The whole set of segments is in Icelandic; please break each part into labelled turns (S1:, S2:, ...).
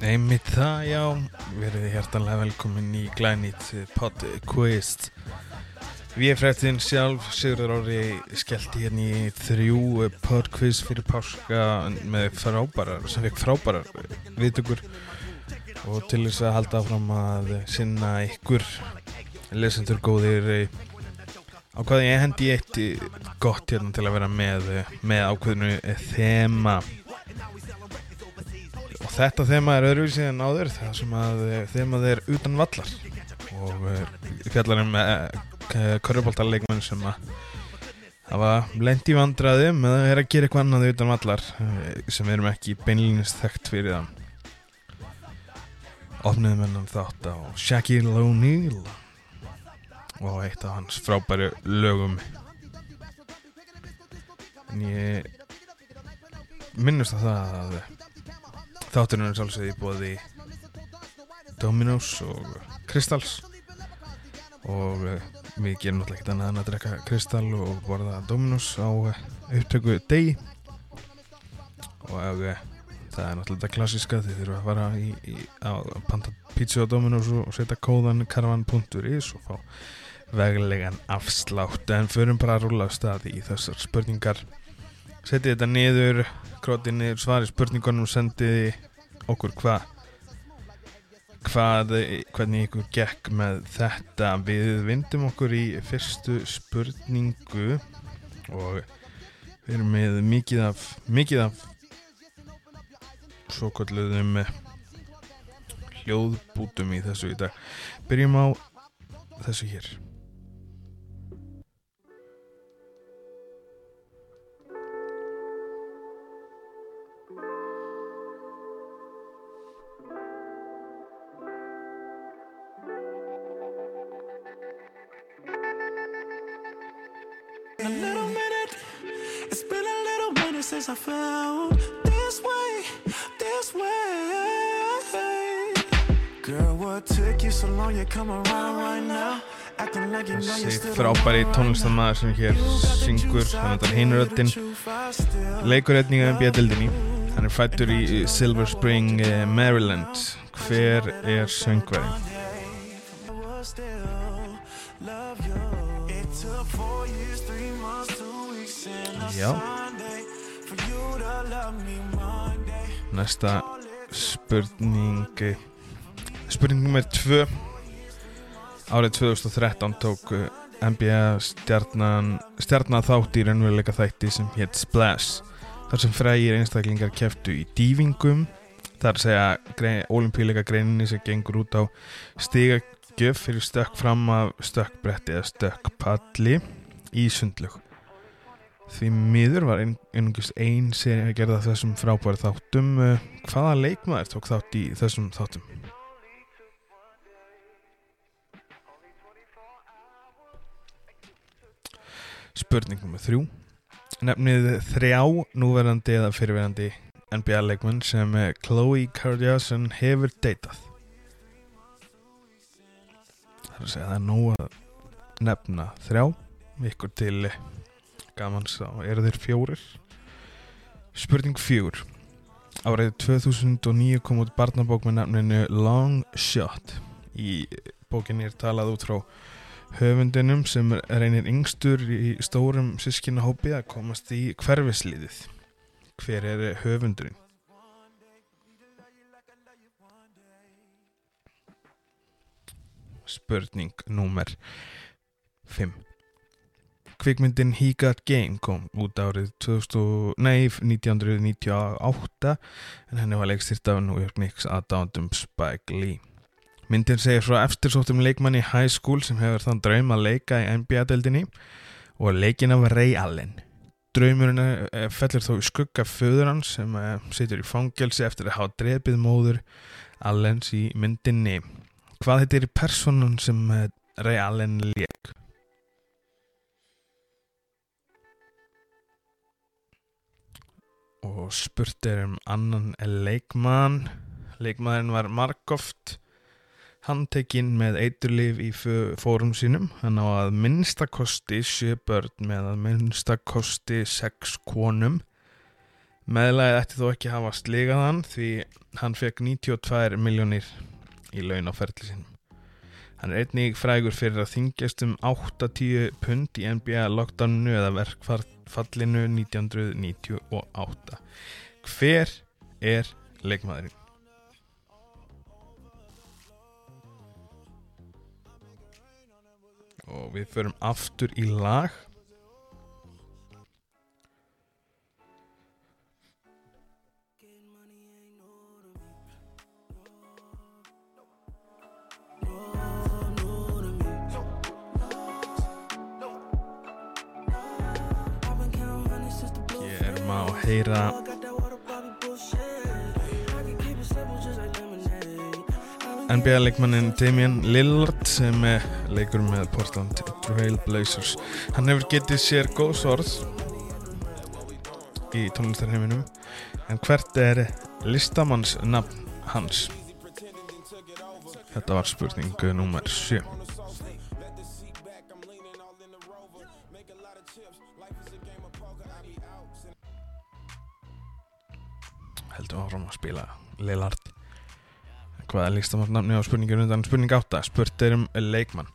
S1: Einmitt það, já, verið hjertanlega velkomin í glænýtt pod quiz Við frættin sjálf, Sigurður Ári, skellti hérna í þrjú pod quiz fyrir páska með frábærar, sem fekk frábærar viðtökur. Og til þess að halda áfram að sinna ykkur lesendur góðir á hvað ég hendi eitt gott hérna til að vera með, með ákveðinu þema þetta þema er öðruvísið en áður það sem að þemað er utan vallar. Og fjallar um körubóltarleikmenn sem að hafa lendi vandraði með að vera að gera eitthvað annað utan vallar sem erum ekki beinlinnist þekkt fyrir það. Ofniðum hennan þátt á Shaquille O'Neal og eitt af hans frábæru lögum. En ég minnust að það að þátturinn er svolítið í bóði Dominos og Kristals og við gerum náttúrulega ekkert annað en að drekka Kristal og borða Dominos á upptöku degi. Og það er náttúrulega klassiska þið þurfum að fara í, í að panta pizza á Dominos og setja kóðan karvan.is og fá veglegan afslátt. En förum bara að rúla á staði í þessar spurningar setið þetta niður krótið niður svari spurningunum sendið okkur hvað hvað hvernig ykkur gekk með þetta. Við vindum okkur í fyrstu spurningu og við erum með mikið af mikið af svo kalluðum hljóðbútum í þessu í dag. Byrjum á þessu hér
S2: since I found this way, this way. Girl, what took you so long? You come around right now.
S1: Þessi
S2: still
S1: frábæri tónlistamæður sem hér syngur þannig að hinuröttin leikur einnig að NBA-dildinni hann er fættur í Silver Spring, eh, Maryland hver er söngverðin? Já. Næsta spurning Spurning nummer 2 Árið 2013 tók uh, NBA stjarnan stjarnan þátt í raunveruleika þætti sem hétt Splash þar sem frægir einstaklingar keftu í dývingum þar segja olimpíuleika greininni sem gengur út á stigagjöf fyrir stökk fram af stökkbretti eða stökkpalli í sundlug Því miður var ein, einungis einn seri að gerða þessum frábæri þáttum. Hvaða leikmaður tók þátt í þessum þáttum? Spurning nr. 3. Nefnið þrjá núverandi eða fyrirverandi NBA leikmenn sem Khloe Kardashian hefur deytað. Það er að segja það er nóg að nefna þrjá. Ykkur til gamans þá eru þeir fjórir? Spurning fjögur. Árið 2009 kom út barnabók með nafninu Long Shot. Í bókinni er talað út frá höfundinum sem reynir yngstur í stórum sískinahópi að komast í hverfisliðið. Hver er höfundurinn? Spurning númer 5 kvikmyndin He Got Game kom út árið 2000, nei, 1998 en henni var leikstýrt af New York Knicks aðdándum Spike Lee. Myndin segir frá eftirsóttum leikmann í high school sem hefur þann draum að leika í NBA-deldinni og leikin af Ray Allen. Draumurinn fellur þó í skugga föður hans sem situr í fangelsi eftir að hafa drefið móður Allens í myndinni. Hvað heitir personun sem Ray Allen leik? Og spurt er um annan leikmann. Leikmann var margóft handtekinn með eiturlif í fórum sínum. Hann á að minnstakosti sjö börn með að minnstakosti sex konum. Meðlagið ætti þó ekki hafa sligað hann því hann fekk 92 miljónir í laun á ferli sinum. Hann er einnig frægur fyrir að þingjast um 8-10 pund í NBA lockdownu eða verkfallinu 1998. Hver er leikmaðurinn? Og við förum aftur í lag. Heyra. NBA-leikmannin Damian Lillard sem leikur með Portland Trail Blazers. Hann hefur getið sér góð sorð í tónlistarheiminum. En hvert er listamanns nafn hans? Þetta var spurningu nummer 7 heldur áfram að spila Lillard. Hvað er líkstamarnafni á spurningur undan? Spurning 8 spurt er um leikmann.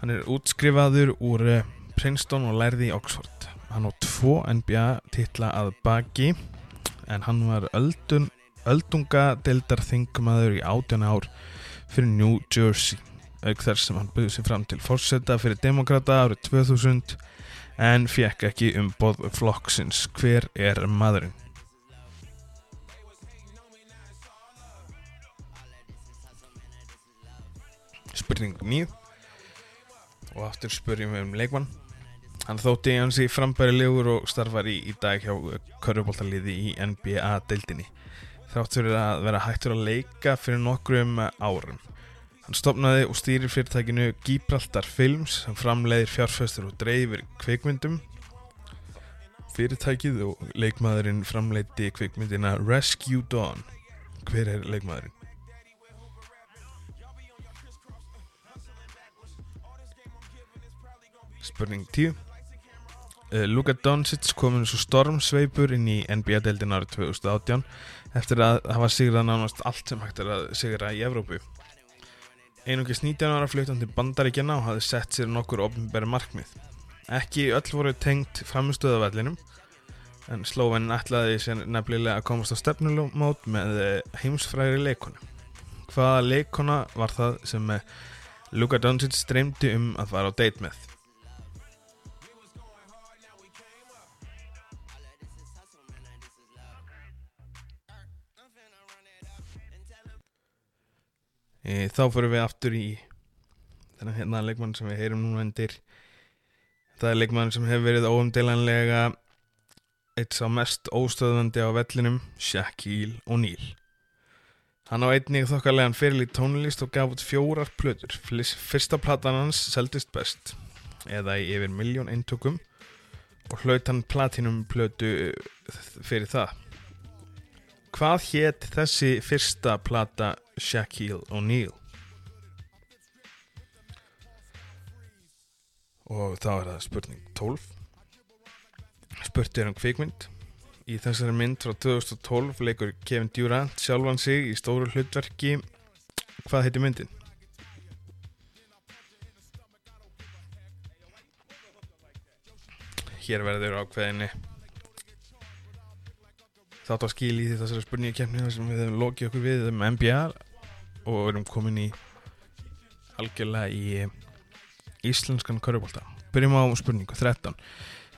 S1: Hann er útskrifaður úr eh, Princeton og lærði í Oxford. Hann á tvo NBA titla að baki en hann var öldun, öldunga deildar þingmaður í 18 ár fyrir New Jersey auk þar sem hann byggði sig fram til fórseta fyrir demokrata árið 2000 en fekk ekki um bóð flokksins. Hver er maðurinn spurning 9 og aftur spurjum við um leikmann. Hann þótti hans í frambæri legur og starfar í, í dag hjá körubóltaliði í NBA deildinni. Þáttur að vera hægtur að leika fyrir nokkrum árum. Hann stopnaði og stýrir fyrirtækinu Gibraltar Films sem framleiðir fjárfæstur og dreifir kveikmyndum fyrirtækið og leikmaðurinn framleiti kveikmyndina Rescue Dawn. Hver er leikmaðurinn? Spurning 10 uh, Luka Doncic komin svo stormsveipur inn í NBA-deldin árið 2018 eftir að hafa sigrað nánast allt sem hægt er að sigra í Evrópu. Einungis 19 ára fluttan til bandaríkjana og hafði sett sér nokkur ofnbæri markmið. Ekki öll voru tengt framistöðavallinum en Slóvenin ætlaði sér nefnilega að komast á stefnulómót með heimsfræri leikonu. Hvaða leikona var það sem Luka Doncic streymdi um að fara á date með? E, þá fyrir við aftur í þennan hérna leikmann sem við heyrum núna undir. Það er leikmann sem hefur verið óumdelanlega eitt sá mest óstöðandi á vellinum Shaquille O'Neal. Hann á einnig þokkarlegan fyrir í tónlist og gaf út fjórar plötur. Fyrsta platan hans seldist best eða í yfir miljón eintökum og hlaut hann platinum plötu fyrir það. Hvað hétt þessi fyrsta plata Shaquille O'Neal? Og þá er það spurning 12. Spurt er um kvikmynd. Í þessari mynd frá 2012 leikur Kevin Durant sjálfan sig í stóru hlutverki. Hvað heitir myndin? Hér verður ákveðinni þátt að skil í þessari spurningi kemni sem við hefum lokið okkur við um NBA og erum komin í algjörlega í íslenskan körubólta byrjum á spurningu 13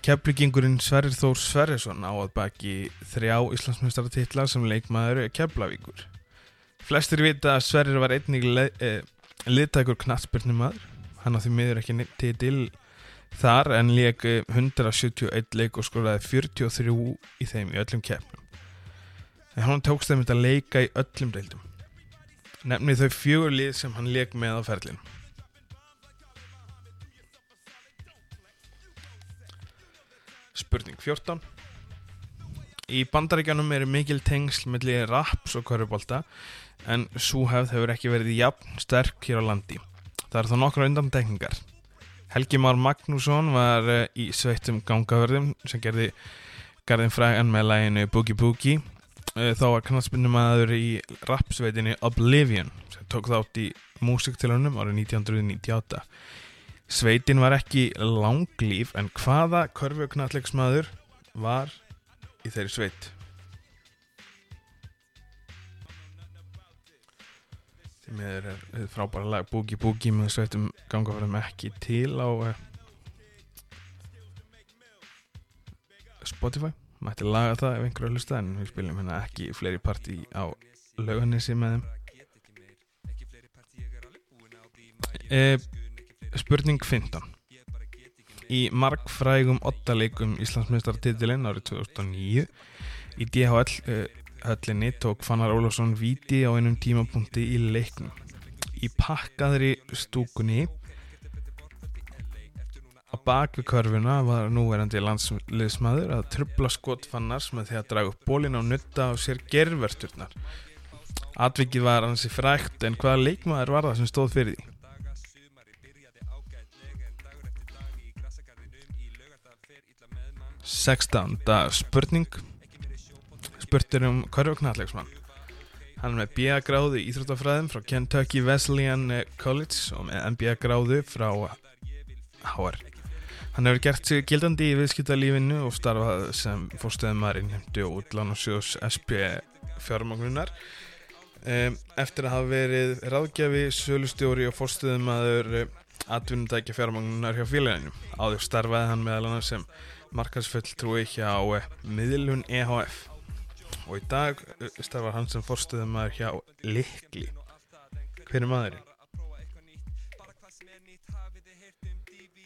S1: Keflingingurinn Sverrir Þór Sverrisson á að baki þrjá Íslandsmyndstarartitla sem leikmaður Keflavíkur. Flestir vita að Sverrir var einnig eh, liðtækur knatsbyrnumæður hann á því miður ekki titil þar en leik 171 leik og skóraði 43 í þeim í öllum keppnum. En hann tókst þeim þetta leika í öllum deildum nefni þau fjögur lið sem hann leik með á ferlin Spurning 14 Í bandaríkjanum eru mikil tengsl mellir raps og körubólta en svo hefð hefur ekki verið jafn sterk hér á landi. Það er þá nokkra undan tekningar. Helgi Már Magnússon var eh, í sveittum gangavörðum sem gerði Garðin Frægan með læginu Boogie Boogie þá var knallspinnum aður í rapsveitinni Oblivion sem tók þátt í músiktilunum árið 1998 Sveitin var ekki langlíf en hvaða körfuknallegsmaður var í þeirri sveit? Miður er frábæra lag Boogie Boogie með sveitum gangafærum ekki til á uh, Spotify mætti laga það ef einhverju að hlusta en við spilum hérna ekki fleiri partí á lauganissi með þeim e, Spurning 15 Í margfrægum ottaleikum Íslandsmeistartitilinn árið 2009 í DHL uh, höllinni tók Fannar Ólafsson viti á einum tímapunkti í leiknum. Í pakkaðri stúkunni á bakvið körfuna var núverandi landsliðsmaður að trubla skot Fannars með því að draga upp bólin á nutta á sér gerverturnar. Atvikið var hansi frækt en hvaða leikmaður var það sem stóð fyrir því? 16. spurning spurtur um korfuknallegsmann hann með BA gráðu í Íþróttafræðum frá Kentucky Wesleyan College og með MBA gráðu frá HR hann hefur gert sig gildandi í viðskiptalífinu og starfað sem fórstöðumar innhemdu og útlán og sjós SP fjármagnunar eftir að hafa verið ráðgjafi, sölustjóri og fórstöðumadur atvinnundækja fjármagnunar hjá félaginu. Áður starfaði hann meðal annars sem markansfulltrúi hjá miðlun EHF og í dag starfar hann sem forstuðum maður hjá Likli hver er maðurinn?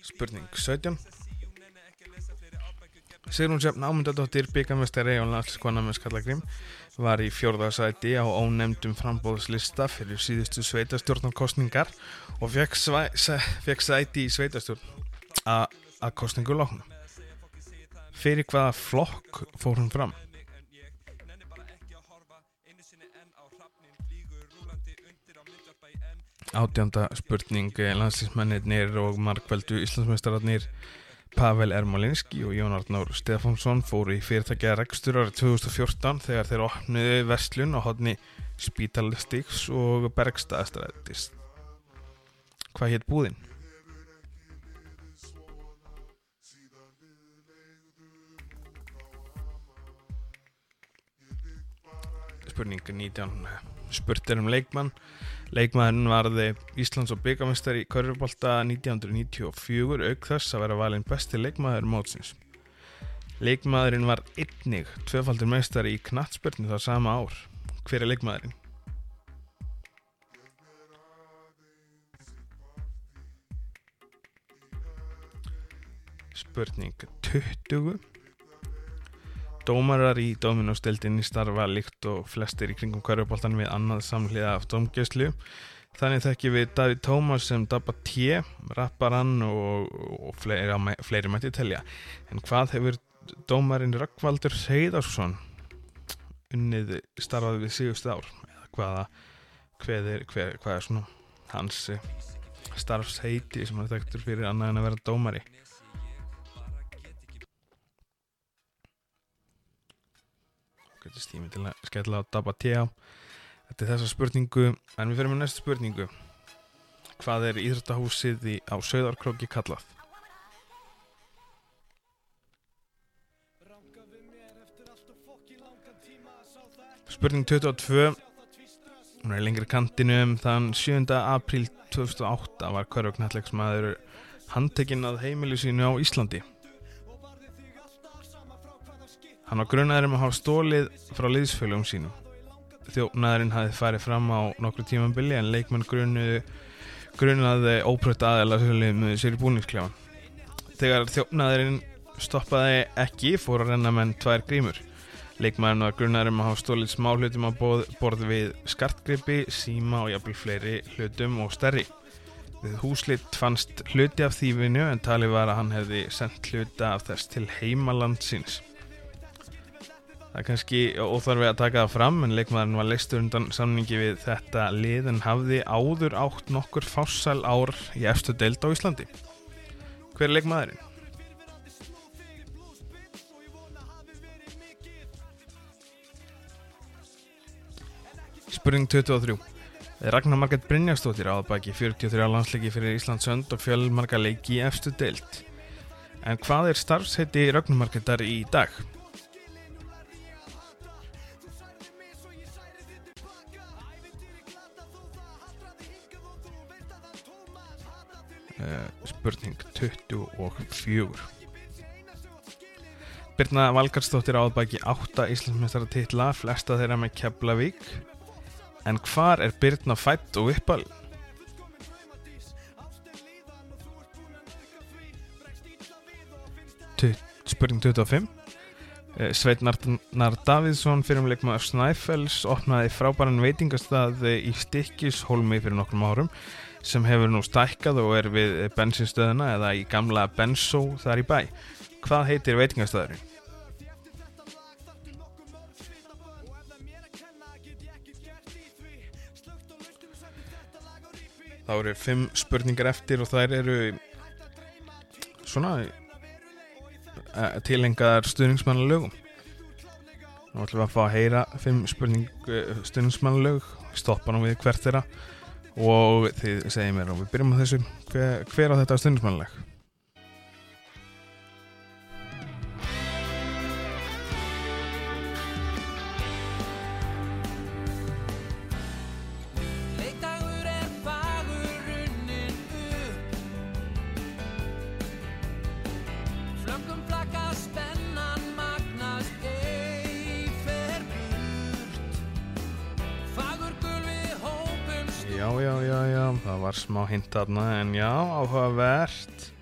S1: Spurning 17 Sigrun Sjöfn Ámyndadóttir byggamestari og landskona með Skallagrim var í fjórðarsæti á ónemdum frambóðslista fyrir síðustu sveitastjórnarkostningar og fekk, fekk sæti í sveitastjórn að kostningu lóknum Fyrir hvaða flokk fór hún fram? Átjánda spurning landslýsmennir og markveldu Íslandsmeistararnir Pavel Ermolinski og Jón Arnór Stefánsson fóru í fyrirtækja rekstur árið 2014 þegar þeir opnuði vestlun á hodni Spítalistíks og Bergstaðastræðist. Hvað hétt búðinn? spurning 19 spurt er um leikmann leikmann varði Íslands og byggamestari í Körfubólta 1994 auk þess að vera valinn besti leikmaður mótsins. Leikmaðurinn var einnig tvefaldur meistari í knattspörnu það sama ár. Hver er leikmaðurinn? spurning 20 Dómarar í Dominóstildinni starfa líkt og flestir í kringum hverjuboltan við annað samhliða af domgjöslu. Þannig þekkjum við David Thomas sem Dabba T, rapparann og, og fleiri, fleiri mætti telja. En hvað hefur dómarinn Rökkvaldur Heiðarsson unnið starfaði við síðust ár? Eða hvaða, hvað er, hvað er svona hans starfsheiti sem hann þekktur fyrir annað en að vera dómari? Skemmtist tími til að skella á Dabba T.A. Þetta er þessa spurningu, en við fyrir með næsta spurningu. Hvað er Íðröndahúsið á Söðarkróki kallað? Spurning 22 Hún er lengri kantinum þann 7. apríl 2008 var Körvögnallegsmaður handtekinn að heimili sínu á Íslandi Hann var grunnaður um að hafa stólið frá liðsfölgum sínum. Þjónaðurinn hafði farið fram á nokkru tímambili en leikmenn grunnaði óprökt aðeila með sér í búningskljáðan. Þegar þjónaðurinn stoppaði ekki fór að renna menn tvær grímur. Leikmæðurinn var grunnaður um að hafa stólið smá hlutum á borð við skartgripi, síma og jafnvel fleiri hlutum og stærri. Við húslitt fannst hluti af þýfinu en talið var að hann hefði sendt hluta af þess til heimaland síns það er kannski óþarfið að taka það fram en leikmaðurinn var leistur undan samningi við þetta lið en hafði áður átt nokkur fásal ár í efstu deild á Íslandi hver er leikmaðurinn? Spurning 23 Ragnar Marget Brynjastóttir áður baki 43 landsleiki fyrir Íslandsönd og fjölmarka leiki í efstu deild en hvað er starfsheiti Ragnar Margetar í dag? Spurning 24 Birna Valgarsdóttir áðbæki 8 Íslandsmeistara titla, flesta þeirra með Keflavík. En hvar er Birna fætt og uppal? Spurning 25 Eh, Sveit Narnar Davidsson fyrir um leikmaður Snæfells opnaði frábæran veitingastaði í Stikkishólmi fyrir nokkrum árum sem hefur nú stækkað og er við bensinstöðuna eða í gamla Bensó þar í bæ. Hvað heitir veitingastæðurinn? Þá eru fimm spurningar eftir og þær eru svona uh, tilengaðar stuðningsmannalögum. Nú ætlum við að fá að heyra fimm spurning uh, stuðningsmannalög, stoppa nú við hvert þeirra og þið segið mér og við byrjum á þessu hver, hver á þetta stuðningsmannaleg? Var smá hint þarna en já, áhugavert.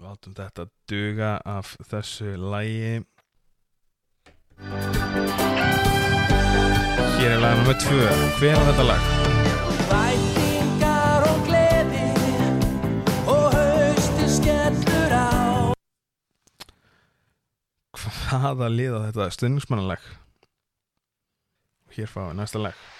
S1: Látum þetta duga af þessu lægi Hér er lag nummer tvö. Hver á þetta lag?
S3: Væntingar og gleði Og hausti skellur á.
S1: Hvaða lið á þetta? Stuðningsmannalag? Hér fáum við næsta lag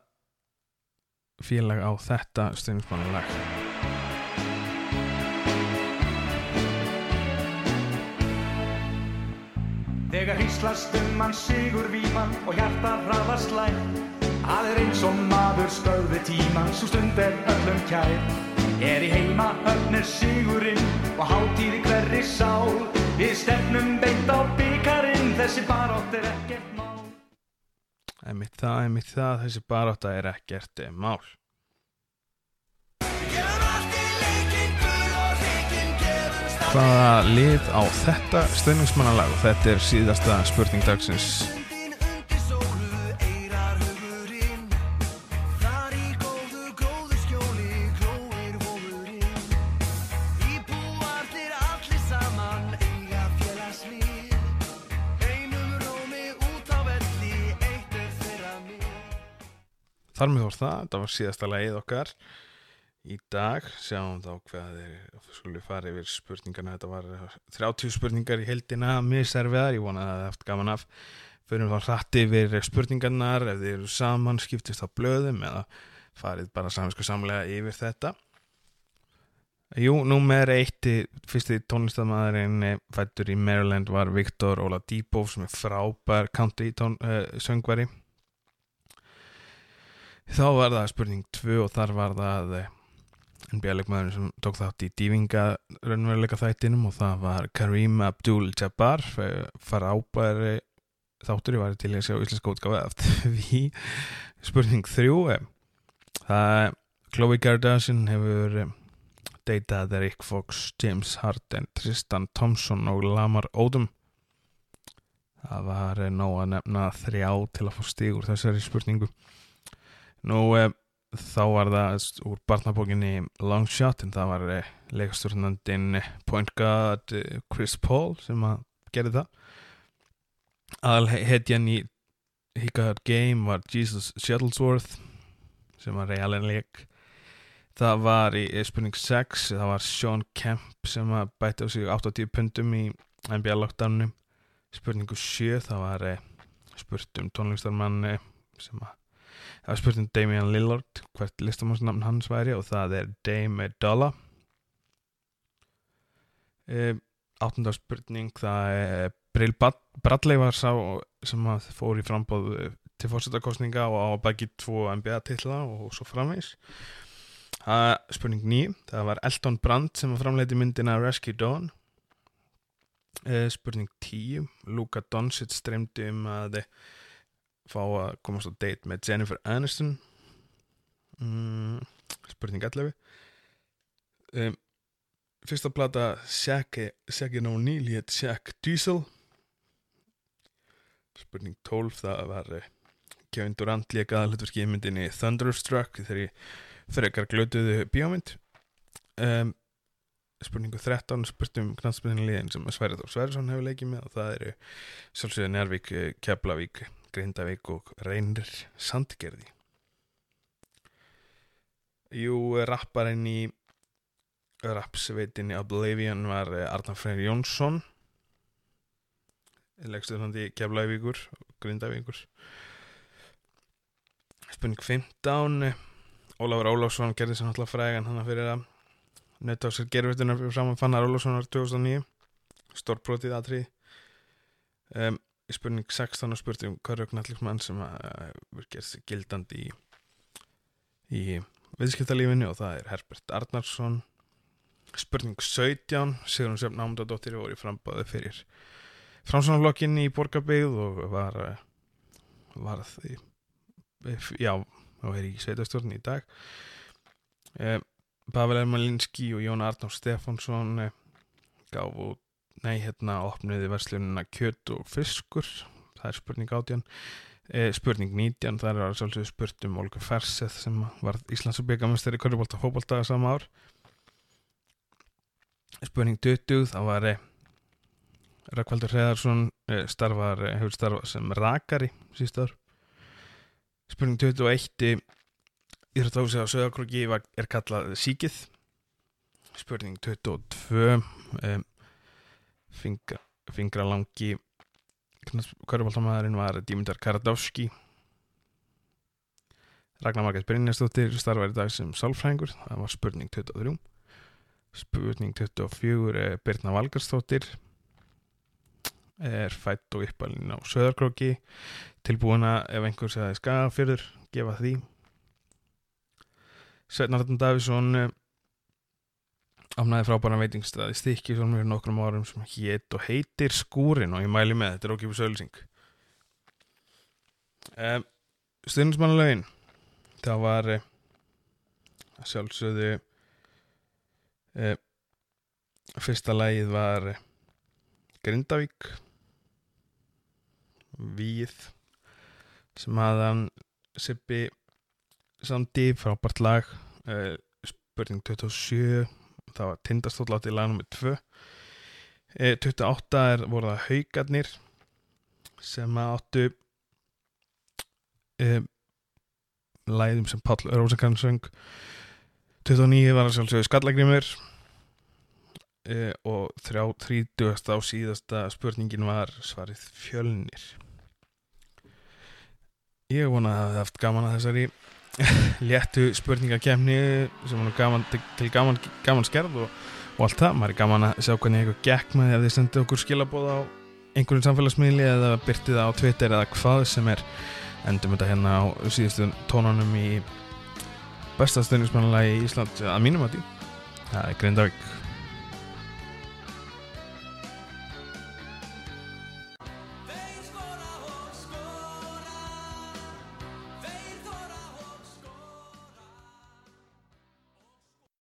S1: félag á þetta stuðningsmannalag?
S4: Þegar hýslast um mann sigur víman og hjarta hraðar slæm Það er eins og maður stöðvi tíman, svo stund er öllum kær Er í heima öllnir sigurinn og hátíð í hverri sál Við stefnum beint á byggarinn, þessi barótt er ekkert mál
S1: Einmitt það, einmitt það, þessi barátta er ekkert mál. Hvaða lið á þetta stuðningsmannalag? Og Þetta er síðasta spurning dagsins.
S5: Þar
S1: með voru það, þetta var síðasta lagið okkar í dag. Sjáum þá hvað er, skulum fara yfir spurningarna. Þetta var 30 spurningar í heldina, miserviðar, ég vona að það hefði gaman af. Förum þá hratt yfir spurningarnar, ef þið eru saman, skiptist á blöðum eða farið bara saminsku samlega yfir þetta. Jú, númer eitt, fyrsti tónlistamæðurinn eh, fættur í Maryland var Viktor Ola Díbov sem er frábær country uh, söngvari. Þá var það spurning 2 og þar var það eh, NBA-leikmaður sem tók þátt í dývinga raunveruleika þættinum og það var Kareem Abdul-Jabbar eh, frábæri þáttur ég var til að sjá íslenska útgáfa eftir því. Spurning 3 eh, það Khloe Kardashian hefur eh, datað Rick Fox, James Harden Tristan Thompson og Lamar Odom. Það var eh, nóg að nefna þrjá til að fá stig úr þessari spurningu. Nú, e, þá var það úr barnabókinni Long Shot en það var e, leikastjórnandinn eh, Point Guard eh, Chris Paul sem að gerði það. Aðal hetjan í Got Game var Jesus Shuttlesworth sem var Ray Allen leik. Það var í spurning 6 það var Sean Kemp sem að bæti á sig 80 pundum í NBA lockdownum spurningu 7 það var eh, spurt um tónlistarmann eh, sem að það var spurt um Damian Lillard hvert listamannsnafn hans væri og það er Dame Dolla. Eh, áttunda spurning það er Brill Bradley var sá sem fór í frambóð eh, til fórsetakostninga og á baki tvo NBA-titla og svo framvegs Það spurning 9, það var Elton Brand sem framleiti myndina Rescue Dawn. Eh, Spurning 10, Luka Doncic streymdi um að fá að komast á date með Jennifer Aniston. Mm, Spurning 11 um, Fyrsta plata Shaq Shaq O'Neal hétt Shaq Diesel. Spurning 12, það var eh, Kevin Durant lék aðalutverki í myndinni Thunderstruck þegar ég frekar glötuðu bíómynd. Um, spurningu 13 spurtum knallspilinu liðin sem Sverður Sverðarsson hefur leikið með og það eru sjálfsögðu Njárvík, Keflavík Grindavík og Reynir Sandgerði. Jú, rapparinn í rapsveitinni Oblivion var Arnar Freyr Jónsson. Leikstuðandi Keflavíkur og Grindavíkur. Spurning 15 Ólafur Ólafsson gerði sér náttúrulega frægan hann fyrir að netta á sér gerfitunar fyrir fram að Fannar Ólafssonar 2009 stórbrotið aðtrið um, í spurning 16 og spurti um hverjum sem hefur gert sig gildandi í, í viðskiptalífinu og það er Herbert Arnarsson. Spurning 17 Sigrun Sjöfn Ámundadóttir voru í frambáði fyrir framsvonarlokkin í Borgabeyð og var var því já og er í sveitastjórn í dag. Eh, Pavel Ermalinski og Jón Arnór Stefánsson eh, gaf út nei hérna opniði verslununa kjött og fiskur það er spurning átján. Eh, spurning 19 það er svolítið spurt um Olga Ferseth sem var Íslands og byggamestari í Körubólta og Fóbólta sama ár. Spurning 20 það var eh, Rakvaldur Hreðarsson eh, starfar, hefur starfað sem rakari síst ár. Spurning 21 Íþróttahúsi á Söðakrúki er kallað Síkið. Spurning 22 um, fingra, Fingralangi Körubaltamæðurinn var Dímundar Karadowski Ragnar Margætt Brynjastóttir starfar í dag sem sálfræðingur. Það var spurning 23 Spurning 24 er Birna Valgarstóttir er fætt og uppalinn á Söðarkróki tilbúina ef einhver segði skafyrður gefa því. Sveitnarðan Davísson afnæði frábæra veitingstæði stikki svona fyrir nokkrum árum sem hétt og heitir skúrin og ég mæli með þetta er okkið fyrir sögulsing um, stundismannalögin það var uh, sjálfsögðu uh, fyrsta lægið var uh, Grindavík Víð sem hafðan Sippi Sandi frábært lag spurning 27 það var tindastóll átt í lag nr. 2 uh, 28 er voru það haugarnir sem áttu uh, læðum sem Páll Rósakarn söng. 29 var það sjálfsögur skallagrimur uh, og 30 á síðasta spurningin var svarið fjölnir. Ég vona að það hefði haft gaman að þessari léttu spurningakefni sem var gaman, til, gaman, gaman skerð og, og allt það. Maður er gaman að sjá hvernig eitthvað gekk með að þið sendið okkur skilabóð á einhverjum samfélagsmiðli eða byrtið á Twitter eða hvað sem er endum þetta hérna á síðustu tónanum í bestastöðnismannalagi í Ísland að mínum að því. Það er Grindavík.